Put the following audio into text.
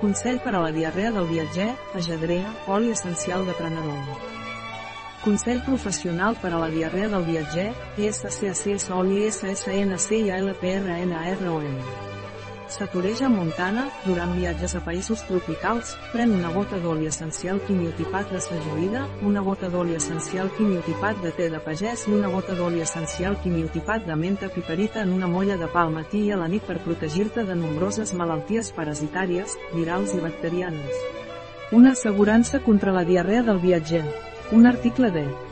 Consell per a la diarrea del viatger, Ajedrea, oli essencial de prenedor. Consell professional per a la diarrea del viatger, SCACS oli SSNC i ALPRNARON. S'atureja a Montana, durant viatges a països tropicals, pren una gota d'oli essencial quimiotipat de sajoïda, una gota d'oli essencial quimiotipat de te de pagès i una gota d'oli essencial quimiotipat de menta piperita en una molla de pa al matí i a la nit per protegir-te de nombroses malalties parasitàries, virals i bacterianes. Una assegurança contra la diarrea del viatger. Un article de